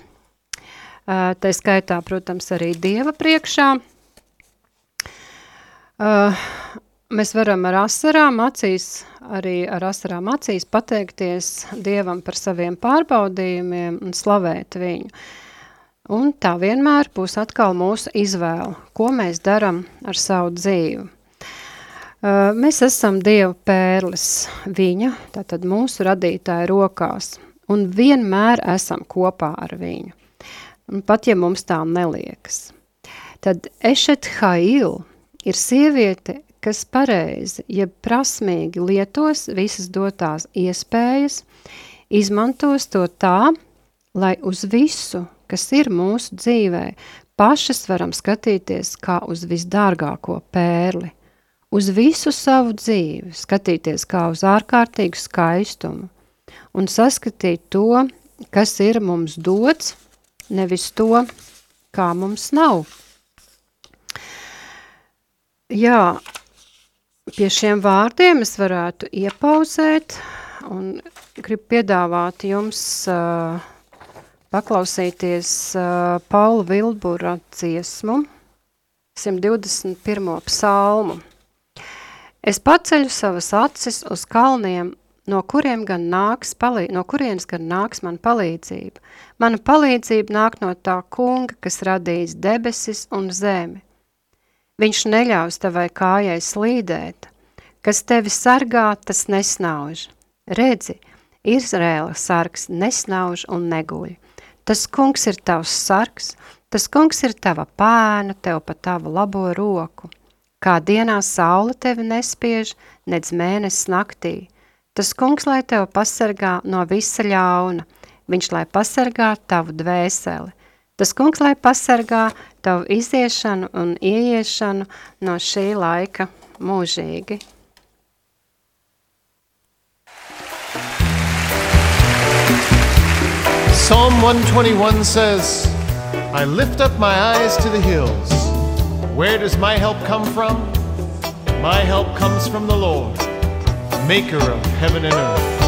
tā skaitā, protams, arī Dieva priekšā. Mēs varam ar asarām acīs, arī ar asarām acīs pateikties Dievam par saviem pārbaudījumiem un slavēt viņu. Un tā vienmēr būs atkal mūsu izvēle, ko mēs darām ar savu dzīvi. Uh, mēs esam Dieva pērlis viņa, tātad mūsu radītāja rokās, un vienmēr esam kopā ar viņu. Un pat ja mums tā neliekas. Tad Ešet Hail ir sieviete, kas pareizi, jeb prasmīgi lietos visas dotās iespējas, izmantos to tā, lai uz visu, kas ir mūsu dzīvē, pašas varam skatīties kā uz visdārgāko pērli. Uz visu savu dzīvi skatīties kā uz ārkārtīgu skaistumu un saskatīt to, kas ir mums dots, nevis to, kā mums nav. Jā, pie šiem vārdiem es varētu iepauzēt un gribu piedāvāt jums uh, paklausīties uh, Paula Vilbura dziesmu, 121. psalmu. Es paceļu savas acis uz kalniem, no kuriem gan nāks, palī, no kurienes gan nāks man palīdzība. Mana palīdzība nāk no tā kunga, kas radījis debesis un zemi. Viņš neļaus tavai kājai slīdēt, kas tevi sargā, tas nesnauž. Redzi, Izrēla sargs nesnauž un neguļ. Tas kungs ir tavs sargs, tas kungs ir tava pēna, tev pa tavu labo roku. Kā dienā saule tevi nespiež, nedz mēnesis naktī. Tas kungs, lai tev pasargā no visa ļauna, viņš, lai pasargā tavu dvēseli. Tas kungs, lai pasargā tavu iziešanu un ieiešanu no šī laika mūžīgi. Psalm 121 says, I lift up my eyes to the hills. Where does my help come from? My help comes from the Lord, maker of heaven and earth.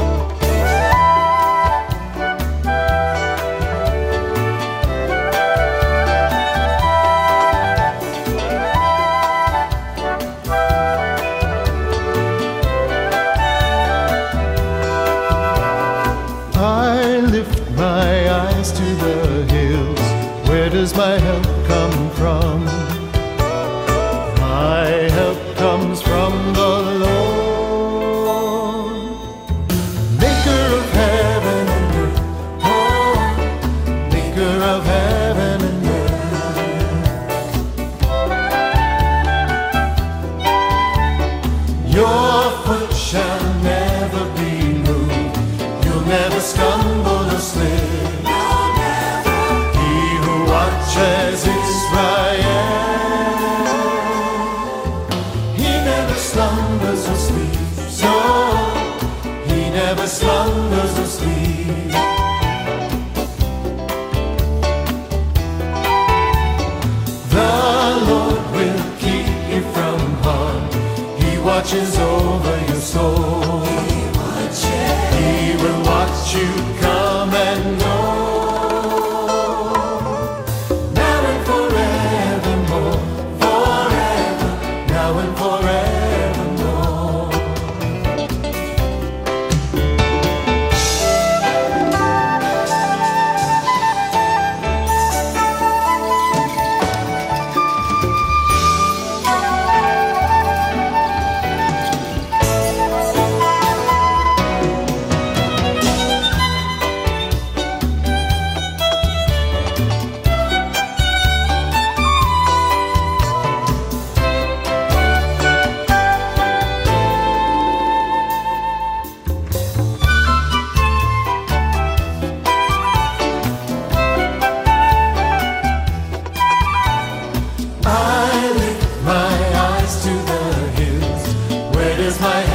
My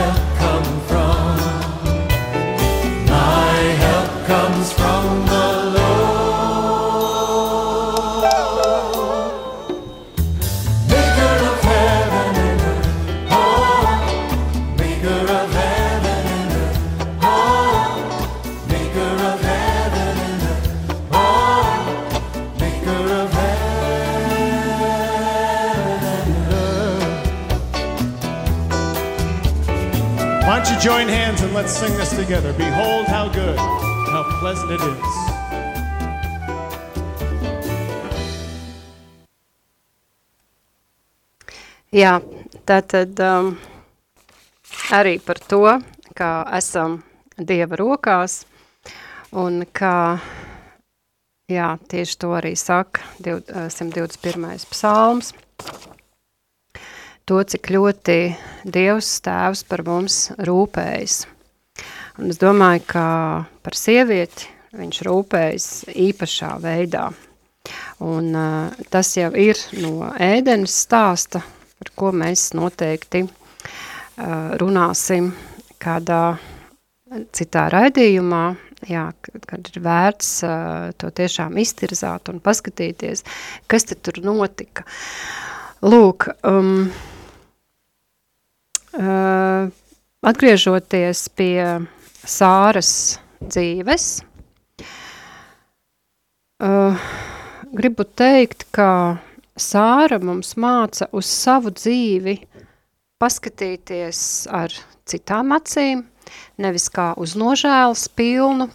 together? Behold how good, how pleasant it is. Jā, tātad um, arī par to, kā esam Dieva rokās un kā, jā, tieši to arī saka div- eh, 121. psalms. to, cik ļoti Dievs tēvs par mums rūpējas. Un es domāju, ka par sievieti viņš rūpējas īpašā veidā. Un uh, tas jau ir no ēdenes stāsta, par ko mēs noteikti uh, runāsim kādā citā raidījumā, jā, kad, ir vērts uh, to tiešām iztirzāt un paskatīties, kas te tur notika. Lūk, um, uh, atgriežoties pie Sāras dzīves, uh, gribu teikt, ka Sāra mums māca uz savu dzīvi paskatīties ar citām acīm, nevis kā uz nožēlas pilnu,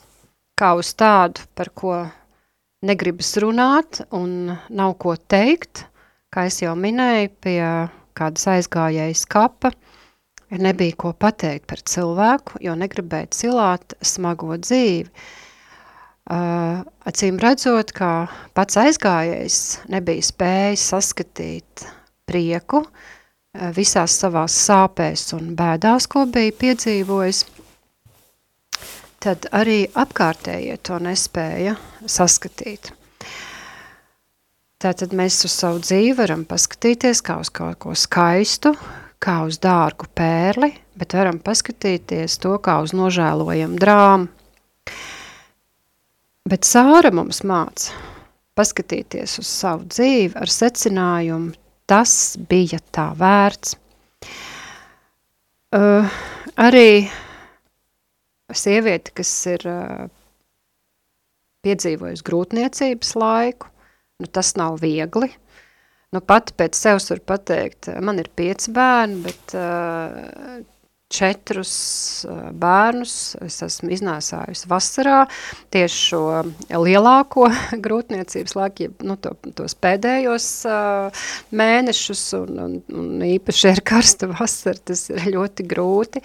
kā uz tādu, par ko negribas runāt un nav ko teikt, kā es jau minēju, pie kādas aizgājējas kapa, nebija ko pateikt par cilvēku, jo negribēja cilāt smago dzīvi. Uh, acīm redzot, ka pats aizgājējs nebija spējis saskatīt prieku uh, visās savās sāpēs un bēdās, ko bija piedzīvojis, tad arī apkārtējie to nespēja saskatīt. Tātad mēs uz savu dzīvi varam paskatīties kā uz kaut ko skaistu, kā uz dārgu pērli, bet varam paskatīties to kā uz nožēlojumu drāmu. Bet Sāra mums māca paskatīties uz savu dzīvi ar secinājumu, tas bija tā vērts. Uh, arī sieviete, kas ir uh, piedzīvojusi grūtniecības laiku, nu, tas nav viegli. Nu, pati pēc sevis var pateikt, man ir pieci bērni, bet uh, četrus uh, bērnus es esmu iznēsājusi vasarā tieši šo lielāko <laughs> grūtniecības laiku, ja, nu, to, tos pēdējos uh, mēnešus, un, un, un īpaši ir karsta vasara, tas ir ļoti grūti.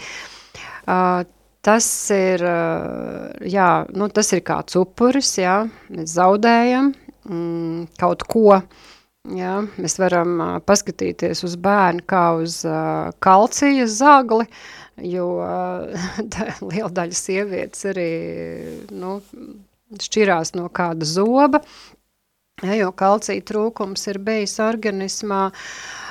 Uh, tas ir, jā, nu, tas ir kāds upuris, jā, mēs zaudējam mm, kaut ko, jā, mēs varam uh, paskatīties uz bērnu kā uz uh, kalcija zagli, jo uh, <laughs> liela daļa sievietes arī, nu, šķirās no kāda zoba, ja, jo kalcija trūkums ir bijis organismā, uh,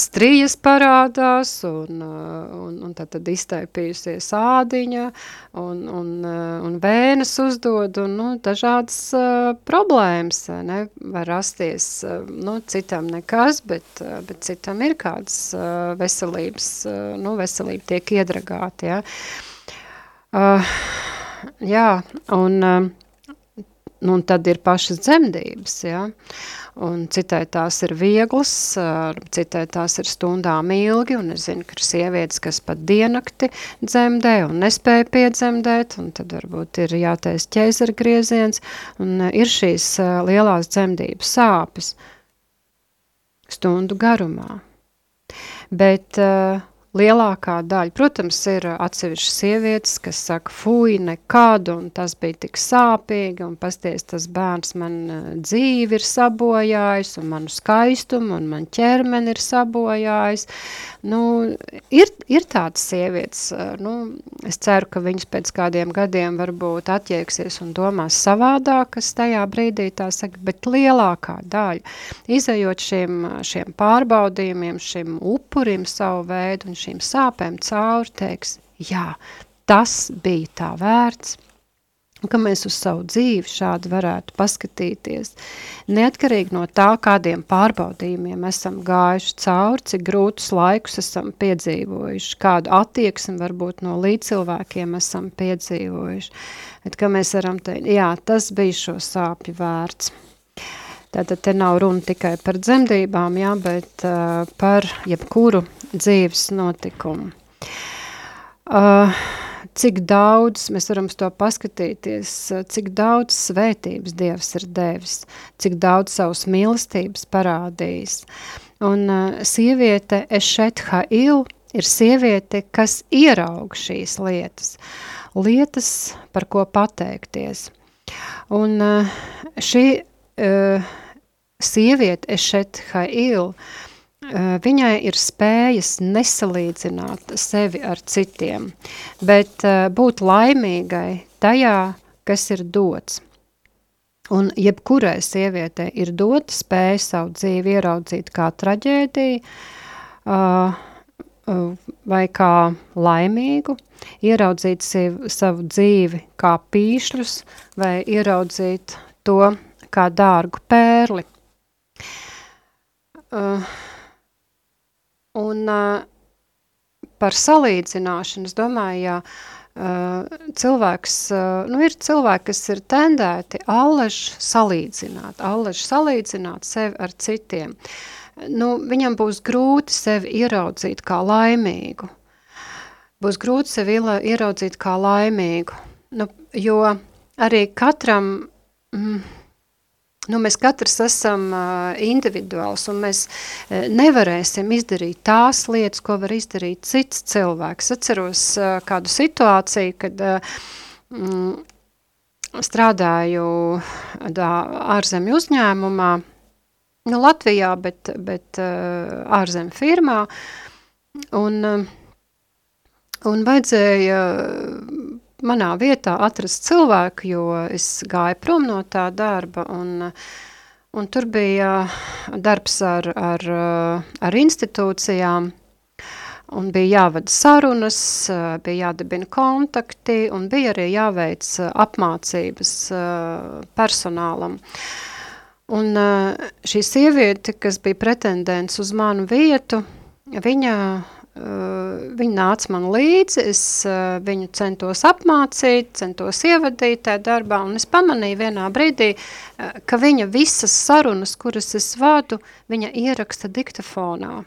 strijas parādās un, un, un tad, tad iztaipījusies ādiņa un, un, un vēnes uzdod un nu, dažādas uh, problēmas ne, var rasties, nu, citam nekas, bet, bet citam ir kādas veselības, nu, veselība tiek iedragāta, ja. Uh, jā, un, uh, nu, un tad ir pašas dzemdības, ja, un citai tās ir vieglas, citai tās ir stundām ilgi, un es zinu, ka ir sievietes, kas pat dienakti dzemdē un nespēja piedzemdēt, un tad varbūt ir jātais ķēzara grieziens, un ir šīs lielās dzemdības sāpes stundu garumā. Bet uh, lielākā daļa. Protams, ir atsevišķas sievietes, kas saka, fuj, nekad, un tas bija tik sāpīgi, un pasties, tas bērns man dzīvi ir sabojājis, un manu skaistumu, un man ķermeni ir sabojājis. Nu, ir, ir tādas sievietes, nu, es ceru, ka viņas pēc kādiem gadiem varbūt atjieksies un domās savādāk, kas tajā brīdī tā saka, bet lielākā daļa, izējot šiem, šiem pārbaudījumiem, šim upurim savu veidu un šīm sāpēm cauri teiks, jā, tas bija tā vērts, ka mēs uz savu dzīvi šādi varētu paskatīties. Neatkarīgi no tā, kādiem pārbaudījumiem esam gājuši cauri, cik grūtus laikus esam piedzīvojuši, kādu attieksmi varbūt no līdzcilvēkiem esam piedzīvojuši. Bet, ka mēs varam teikt, jā, tas bija šo sāpju vērts. Tātad te nav runa tikai par dzemdībām, jā, bet uh, par jebkuru dzīves notikumu. Uh, cik daudz, mēs varam to paskatīties, cik daudz svētības Dievs ir devis, cik daudz savas mīlestības parādījis. Un uh, sieviete Ešet Hail ir sieviete, kas ieraug šīs lietas, lietas, par ko pateikties. Un uh, šī uh, sieviete Ešet Hail viņai ir spējas nesalīdzināt sevi ar citiem, bet būt laimīgai tajā, kas ir dots. Un jebkurai sievietei ir dota spēja savu dzīvi ieraudzīt kā traģēdiju uh, vai kā laimīgu, ieraudzīt sev, savu dzīvi kā pīšļus vai ieraudzīt to kā dārgu pērli. Uh, un uh, par salīdzināšanu, es domāju, jā, uh, cilvēks, nu ir cilvēki, kas ir tendēti allež salīdzināt, allež salīdzināt sevi ar citiem. Nu, viņam būs grūti sevi ieraudzīt kā laimīgu. Būs grūti sevi ieraudzīt kā laimīgu, nu, jo arī katram mm, Nu, mēs katrs esam uh, individuāls, un mēs uh, nevarēsim izdarīt tās lietas, ko var izdarīt cits cilvēks. Atceros uh, kādu situāciju, kad uh, mm, strādāju dā, ārzemju uzņēmumā, nu, Latvijā, bet, bet uh, ārzemju firmā, un, uh, un vajadzēja manā vietā atrast cilvēku, jo es gāju prom no tā darba un, un tur bija darbs ar, ar, ar institūcijām un bija jāvada sarunas, bija jādibina kontakti un bija arī jāveic apmācības personālam. Un šī sieviete, kas bija pretendents uz manu vietu, viņa viņa nāca man līdzi, es viņu centos apmācīt, centos ievadīt tajā darbā, un es pamanīju vienā brīdī, ka viņa visas sarunas, kuras es vadu, viņa ieraksta diktafonā.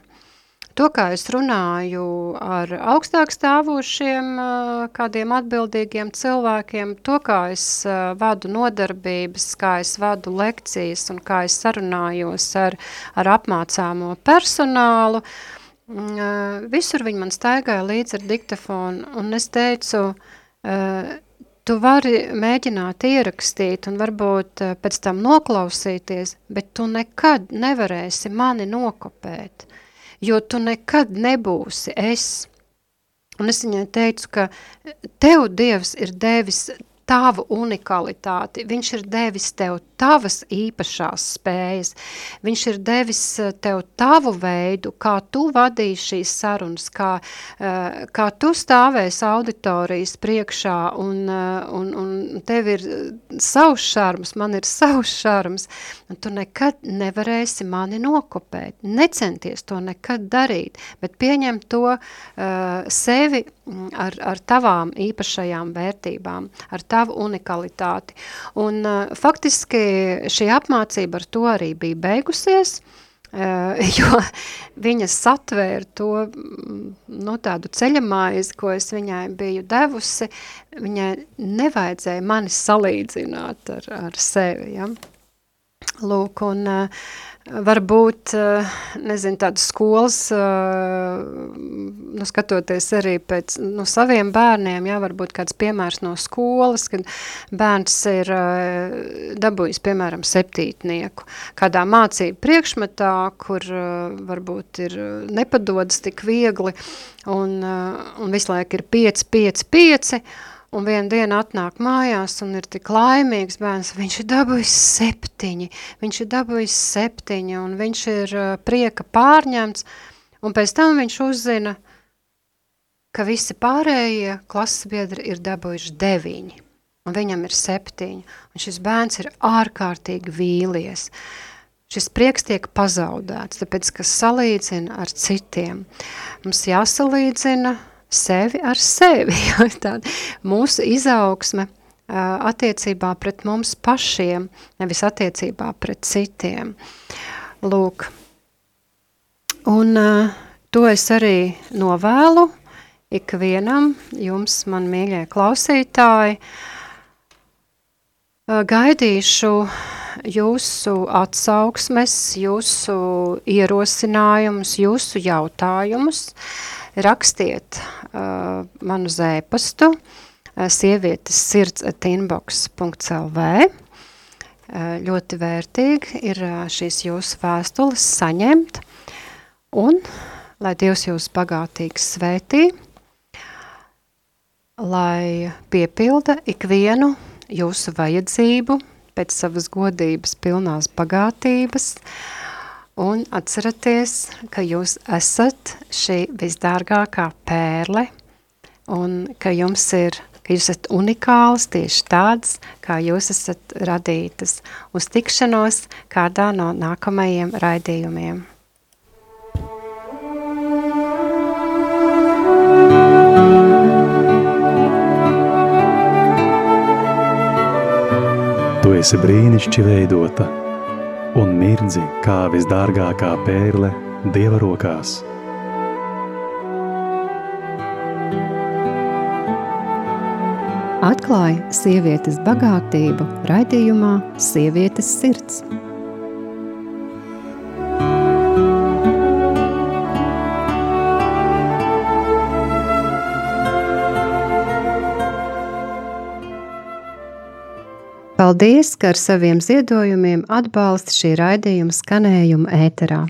To, kā es runāju ar augstāk stāvošiem kādiem atbildīgiem cilvēkiem, to, kā es vadu nodarbības, kā es vadu lekcijas un kā es sarunājos ar, ar apmācāmo personālu, uh, visur viņi man staigāja līdz ar diktafonu, un es teicu, tu vari mēģināt ierakstīt un varbūt pēc tam noklausīties, bet tu nekad nevarēsi mani nokopēt, jo tu nekad nebūsi es. Un es viņai teicu, ka tev Dievs ir devis tavu unikalitāti, viņš ir devis tev tavas īpašās spējas, viņš ir devis eh, tev tavu veidu, kā tu vadīsi šīs sarunas, kā, eh, kā tu stāvēsi auditorijas priekšā un, eh, un, un tev ir savs šarms, man ir <laughs> savs šarms, un tu nekad nevarēsi mani nokopēt, necenties to nekad darīt, bet pieņem to uh, sevi ar, ar tavām īpašajām vērtībām, ar tavu unikalitāti. Un uh, faktiski šī apmācība ar to arī bija beigusies, uh, <laughs> jo viņa satvēra to nu, tādu ceļamājizi, ko es viņai biju devusi, viņai nevajadzēja mani salīdzināt ar, ar sevi, ja? Lūk, un uh, varbūt, eh, nezinu, tādas skolas, eh, nu, skatoties arī pēc nu, saviem bērniem, jā, varbūt kāds piemērs no skolas, kad bērns ir eh, dabūjis, piemēram, septītnieku, kādā mācību priekšmetā, kur varbūt ir nepadodas tik viegli, un, un visu laiku ir 5, 5, 5, Un vienu dienu atnāk mājās un ir tik laimīgs bērns, viņš ir dabūjis septiņi, viņš ir dabūjis septiņi un viņš ir uh, prieka pārņemts, un pēc tam viņš uzzina, ka visi pārējie klases biedri ir dabūjuši deviņi, un viņam ir septiņi, un šis bērns ir ārkārtīgi vīlies. Šis prieks tiek pazaudēts, tāpēc, ka salīdzina ar citiem. Mums jāsalīdzina sevi ar sevi. <laughs> Tāda mūsu izaugsme attiecībā pret mums pašiem, nevis attiecībā pret citiem. Lūk, un to es arī novēlu ikvienam jums, man mīļie klausītāji. Gaidīšu jūsu atsauksmes, jūsu ierosinājumus, jūsu jautājumus. Rakstiet uh, manu zēpastu uh, sievietes sirds at inbox.lv. Uh, ļoti vērtīgi ir uh, šīs jūsu vēstules saņemt. Un lai Dievs jūs bagātīgi svētī, lai piepilda ikvienu jūsu vajadzību pēc savas godības pilnās bagātības, un atceraties, ka jūs esat šī visdārgākā pērle, un ka jums ir, ka jūs esat unikāls tieši tāds, kā jūs esat radītas, uz tikšanos kādā no nākamajiem raidījumiem. Tu esi brīnišķīgi veidota un mirdzi kā visdārgākā pērle Dieva rokās. Atklāja sievietes bagātību raidījumā Sievietes sirds. Paldies, ka ar saviem ziedojumiem atbalsta šī raidījuma skanējumu ēterā.